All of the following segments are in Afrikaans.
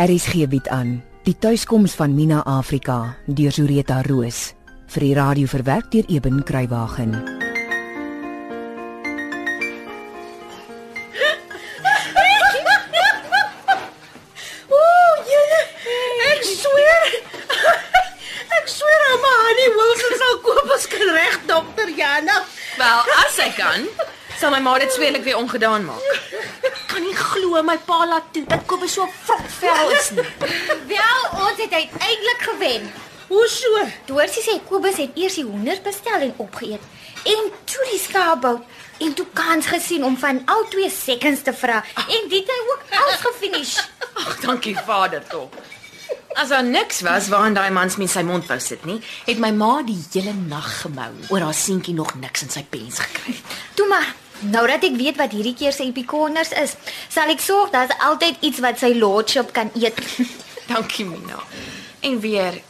RSG bied aan Die tuiskoms van Mina Afrika deur Zureta Roos vir die radio verwerk deur Eben Kruiwagen. Ooh, julle. Ek sweer. Ek sweer aan my Annie Wilson sal koop as kan reg dokter Jana. Wel, as hy kan, sal my ma dit sweerlik weer ongedaan maak. Kan nie glo my pa laat toe dat Kobus so vrokvel is nie. Wel, ons het uiteindelik gewen. Hoe so? Doorsie sê Kobus het eers die honderd bestel en opgeëet. En toe die skaapbout en toe kans gesien om van al twee seconds te vra en dit hy ook als gefinish. Ag, dankie Vader tog. As daar niks was waaraan daai mans met sy mond wou sit nie, het my ma die hele nag gemou oor haar seentjie nog niks in sy pens gekry. Toe maar, nou dat ek weet wat hierdie keer se epikonners is, sal ek sorg daar's altyd iets wat sy lordship kan eet. Dankie Mina. En weer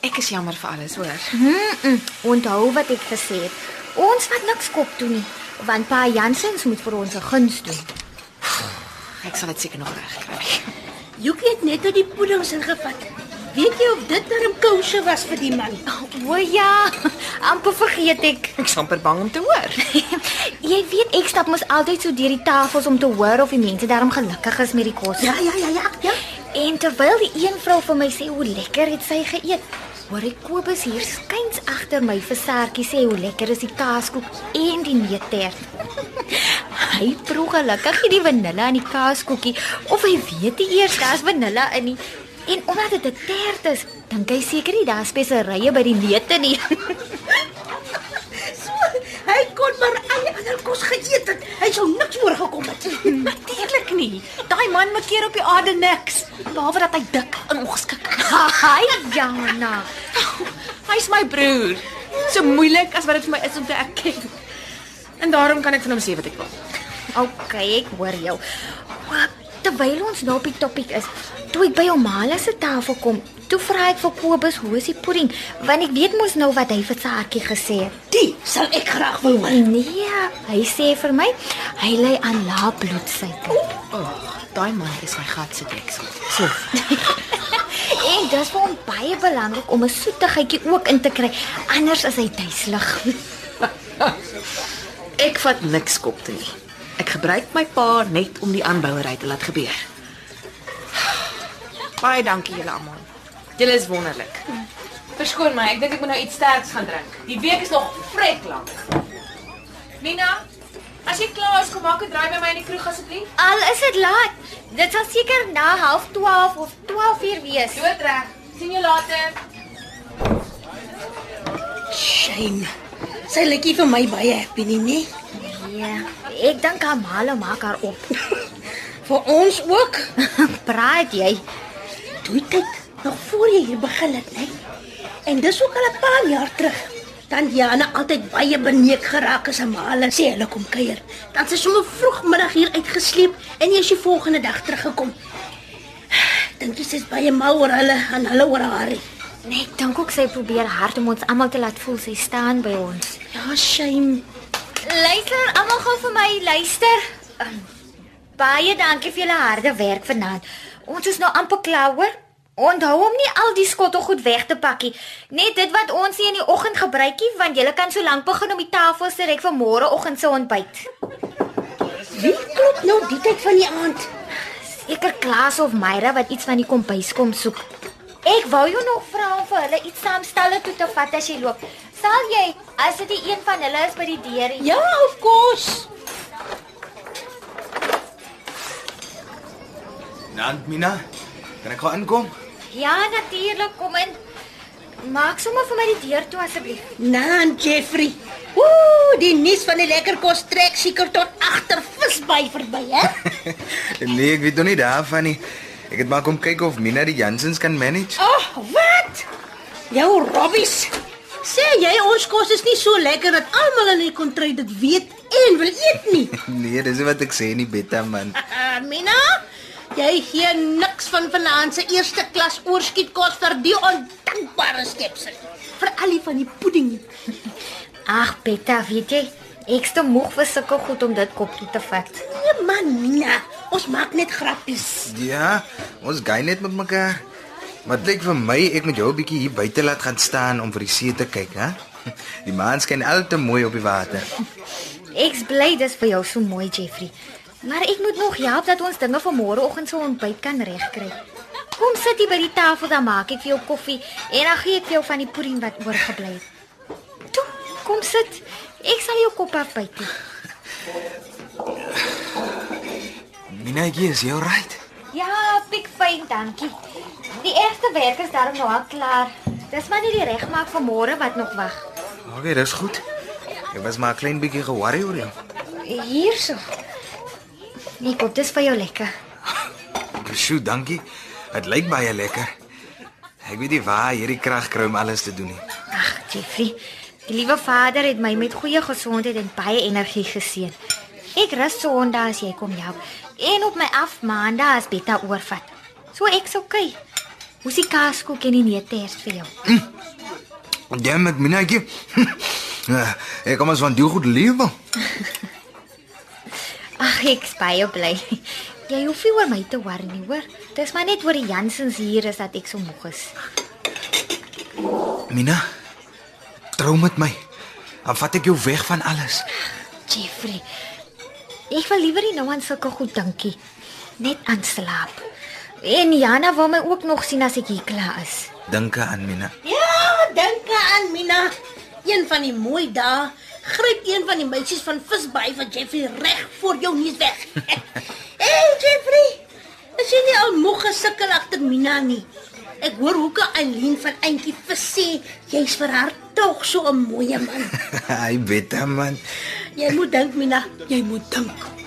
ek is jammer vir alles, hoor. Mm-mm. Onthou wat ek gesê het. Ons wat niks kop toe nie, want pa Jansens moet vir ons 'n guns doen. Ek sal dit seker nog regkry. Joekie het net uit die puddings ingevat. Weet jy of dit darm kouse was vir die man? O ja, amper vergeet ek. Ek's amper bang om te hoor. Jy weet ek stap mos altyd so deur die tafels om te hoor of die mense daarom gelukkig is met die kos. Ja, ja, ja, ja. ja. En terwyl die een vrou vir my sê hoe lekker het sy geëet, hoor ek Kobus hier skuins agter my vir Sertjie sê hoe lekker is die kaaskoek en die neutert. hy proe gelukkig nie die vanille in die kaaskoekie of hy weet nie eers daar's vanille in nie. En omdat dit 'n tert is, dink hy seker nie daar's speserye by die neute nie. So, hy kon maar al die ander kos geëet het. Hy sou niks oorgekom het. Natuurlik nie. Daai man maak keer op die aarde niks, behalwe dat hy dik en ongeskik is. Haai Jana. Hy's my broer. So moeilik as wat dit vir my is om te erken. En daarom kan ek van hom sê wat ek wil. OK, ek hoor jou. Terwyl ons nou op die topik is, toe ek by Omala se tafel kom, toe vra ek vir Kobus hoe is die pudding, want ek weet mos nou wat hy vir Saartjie gesê het. Die sal ek graag wil hoor. Nee, hy sê vir my hy ly aan lae bloedsuiker. Oh, daai man is my gat se deksel. So, En dit is vir hom baie belangrik om 'n soetigheidjie ook in te kry, anders is hy duiselig. ek vat niks kop toe nie. Ek gebruik my pa net om die aanbouery te laat gebeur. Baie dankie julle almal. Julle is wonderlik. Verskoon my, ek dink ek moet nou iets sterks gaan drink. Die week is nog vrek lank. Mina, as jy klaar is, kom maak 'n draai by my in die kroeg asseblief. Al is dit laat. Dit sal seker na 12:30 of 12:00 wees. Dood reg. Sien jou later. Shame. Sy lyk nie vir my baie happy nie, nee. Ek dink Amala maak haar op. Vir ons ook. Praat jy? Toe kyk nog voor jy hier begin het, nee. En dis ook al 'n paar jaar terug. Dan Jana altyd baie beneek geraak as 'n male sê hulle kom kuier. Dan sy sommer vroegmiddag hier uitgesleep en jy is die volgende dag teruggekom. Dink jy sy's baie mal oor hulle en hulle oor haar? Nee, ek dink ook sy probeer hard om ons almal te laat voel sy staan by ons. Ja, shame. Luister, almal gou vir my luister. Um, baie dankie vir julle harde werk vanaand. Ons is nou amper klaar, hoor. Onthou om nie al die skottelgoed weg te pakkie. Net dit wat ons nie in die oggend gebruikie, want julle kan so lank begin om die tafels te rek vir môreoggend se ontbyt. Wie klop nou die tyd van die aand? Seker Klaas of Myra wat iets van die kombuis kom soek. Ek wou jou nog vra vir hulle iets saamstelle toe te vat as jy loop. Sal jy as dit die een van hulle is by die deur? Ja, of course. Nant Mina, kan ek gou inkom? Ja, natuurlik, kom in. Maak sommer vir my die deur toe asseblief. Nan Jeffrey. Ooh, die nuus van die lekker kos trek seker tot agter visby verby, hè? nee, ek weet nog nie daarvan nie. Ek het maar kom kyk of Mina die Jansens kan manage. Oh, wat? Jou Robbies. Sê jy ons kos is nie so lekker dat almal in die kontry dit weet en wil eet nie. nee, dis wat ek sê nie, Betta man. Uh, Mina, jy gee niks van vanaand se eerste klas oorskietkos vir die ondankbare skepsel. Vir al die van die pudding. Ag, Betta, weet jy, ek's te moeg vir sulke goed om dit kop toe te vat. Nee man, Mina. Ons maak net grappies. Ja, ons gaan net met mekaar. Maar dit lyk vir my ek moet jou 'n bietjie hier buite laat gaan staan om vir die see te kyk, hè? Die maan skyn al te mooi op die water. Ek's bly dis vir jou so mooi, Jeffrey. Maar ek moet nog help dat ons dinge vir môreoggend se ontbyt kan regkry. Kom sit hier by die tafel dan maak ek vir jou koffie en dan gee ek vir jou van die pudding wat oorgebly het. Toe, kom sit. Ek sal jou kop afbyt. Minetjie, is jy alright? Ja, pik fyn, dankie. Die eerste werk is daarom nou al klaar. Dis maar nie die regmaak vir môre wat nog wag. Okay, dis goed. Ek was maar 'n klein bietjie ge-worry oor jou. Hierso. Kop, dis vir jou lekker. Sjoe, dankie. Dit lyk baie lekker. Ek weet nie waar hierdie krag kry om alles te doen nie. Ag, Jeffrey. Die liewe Vader het my met goeie gesondheid en baie energie geseën. Ek rus Sondag as jy kom help en op my af Maandag as Betta oorvat. So ek's okay. Hoe is die kaaskoek en die neuters vir jou? Ja, met Minetjie. Ja, ek kom as van die goed lewe. Ag, ek's baie bly. Jy hoef nie oor my te worry nie, hoor. Dis maar net oor die Jansens hier is dat ek so moeg is. Mina, trou met my. Dan vat ek jou weg van alles. Jeffrey. Ek wil liewer nie nou aan sulke goed dinkie. Net aan slaap. En Jana wil my ook nog sien as ek hier klaar is. Dink aan Mina. Ja, dink aan Mina. Een van die mooi dae gryp een van die meisies van Visbaai vir Jeffrey reg voor jou neus weg. hey Jeffrey, is jy nie al moeg gesukkel agter Mina nie? Ek hoor hoeke Eileen van Eentjie vis sê jy's vir haar tog so 'n mooi man. Weet hom man. Jy moet dink Mina, jy moet dink.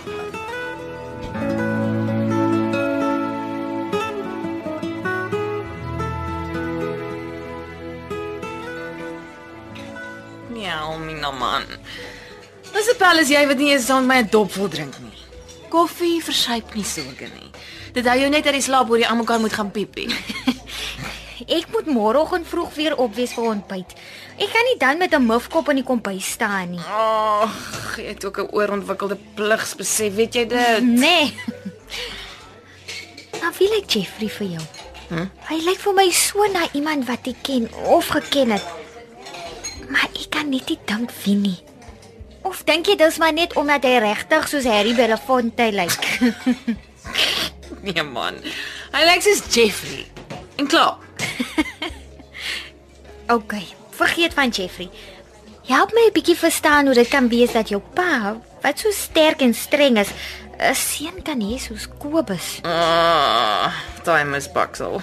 Ja, Mina man. Dis 'n pel is jy wat nie eens saam met my 'n dop wil drink nie. Koffie versuip nie sorge nie. Dit hou jou net uit die slaap oor jy aan mekaar moet gaan piepie. Ek moet môreoggend vroeg weer opwees vir ontbyt. Ek kan nie dan met 'n mufkop in die kombuis staan nie. Ag, jy het ook 'n oorontwikkelde pligsbesef, weet jy dit? Nee. Nou wie lyk Jeffrey vir jou? Hm? Hy lyk vir my so na iemand wat ek ken of geken het. Kan net nie dink wie nie. Of dink jy dis maar net omdat hy regtig soos Harry Belafonte lyk? Nee man. Hy lyk soos Jeffrey. En klaar. OK, vergeet van Jeffrey. Help my 'n bietjie verstaan hoe dit kan wees dat jou pa, wat so sterk en streng is, 'n seun kan hê soos Kobus. Ah, time is baksel.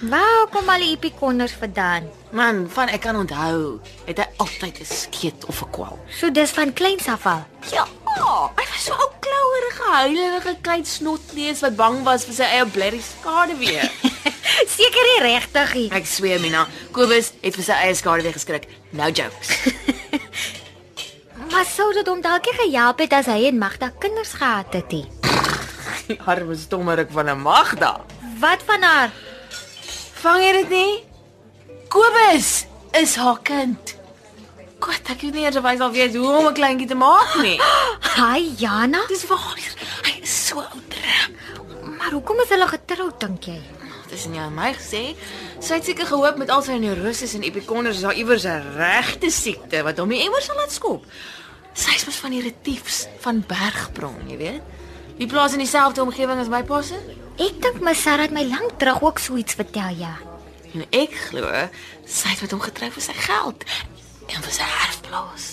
Waar kom al die epikonders vandaan? Man, van ek kan onthou, het hy altyd 'n skeet of 'n kwal. So dis van kleins af al. Ja, hy was so ou klouerige, huilerige klein snotneus wat bang was vir sy eie blerrie skade weer. Seker nie regtig nie. ek sweer Mina, Kobus het vir sy eie skade weer geskrik. No jokes. Maar sou dit hom dalk gehelp het as hy en Magda kinders gehad het? Die arme stommerik van 'n Magda. Wat van haar? Vang jy dit nie? Kobus is haar kind. God, ek weet nie eers of hy sal weet hoe om 'n kleintjie te maak nie. Hi Jana. Dis waar. Hy is so oud. Maar hoekom is hulle getroud dink jy? Dis in jou en my gesê. Sy het seker gehoop met al sy neuroses en epikonders is daar iewers 'n regte siekte wat hom nie iewers sal laat skop. Sy is mos van die retiefs van Bergbron, jy weet. Die plaas in dieselfde omgewing as my pa se. Ek dink my Sarah het my lank terug ook so iets vertel ja. En ek glo sy het met hom getrou vir sy geld en vir sy erfplaas.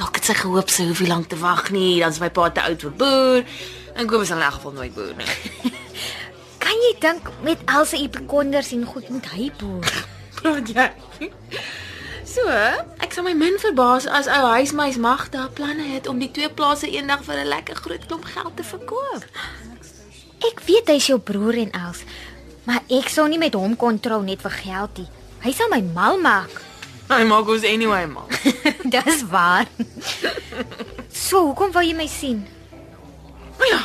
Dalk het sy gehoop sy hoef nie lank te wag nie, dan is my pa te oud vir boer. En Kobus sal in elk geval nooit boer nie. Kan jy dink met al sy epikonders en goed moet hy boer? Praat jy? So, ek sal my min verbaas as ou huismeis Magda planne het om die twee plase eendag vir 'n lekker groot klomp geld te verkoop. Ek weet hy's jou broer en als, maar ek sou nie met hom kon trou net vir geld nie. Hy sal my mal maak. Hy maak ons anyway man. Dis waar. So, hoekom wou jy my sien? Maar ja.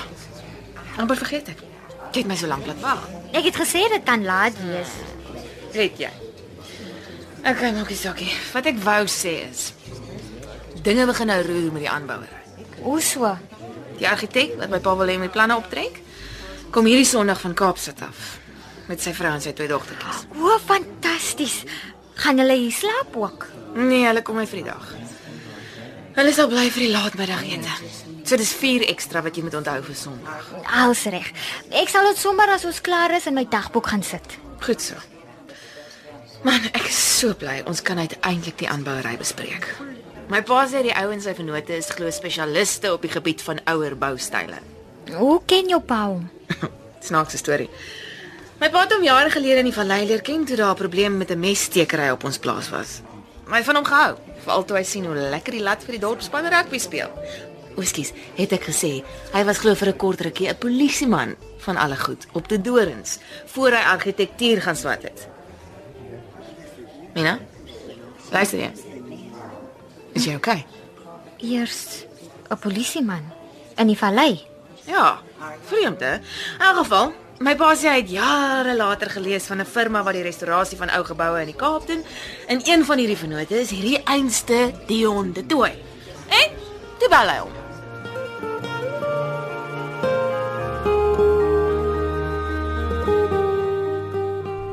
amper vergeet ek. Jy het my so lank laat wag. Ek het gesê dit kan laat wees. Weet jy? Okay, maakie sakkie. Wat ek wou sê is dinge begin nou roer met die aanbouer. Hoe so? Die argitek wat my pa wil hê met planne optrek, Kom hierdie Sondag van Kaapstad af met sy vrou en sy twee dogtertjies. O, fantasties. Gaan hulle hier slaap ook? Nee, hulle kom my vir die dag. Hulle sal bly vir die laatmiddagete. So dis 4 ekstra wat jy moet onthou vir Sondag. Alles reg. Ek sal dit sommer as ons klaar is in my dagboek gaan sit. Goed so. Man, ek is so bly ons kan uiteindelik die aanbouery bespreek. My pa sê die ouens sy vennote is glo spesialiste op die gebied van ouer boustyle. Hoe ken jou pa hom? Snaakse storie. My pa het hom jare gelede in die vallei leer ken toe daar 'n probleem met 'n messtekery op ons plaas was. My van hom gehou, veral toe hy sien hoe lekker die lat vir die dorpspan rugby speel. Oeskies, het ek gesê, hy was glo vir 'n kort rukkie 'n polisieman van alle goed op die dorings voor hy argitektuur gaan swat het. Mina? Luister jy? Is jy okay? Eers 'n polisieman in die vallei. Ja, vreemd hè. In elk geval, my pa sê hy het jare later gelees van 'n firma wat die restaurasie van ou geboue in die Kaap doen. En een van hierdie vennote is hierdie einste Dion de Tooi. En toe bel hy hom.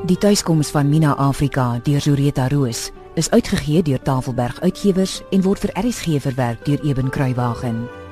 Die tuiskoms van Mina Afrika deur Zureta Roos is uitgegee deur Tafelberg Uitgewers en word vir RSG verwerk deur Eben Kruiwagen.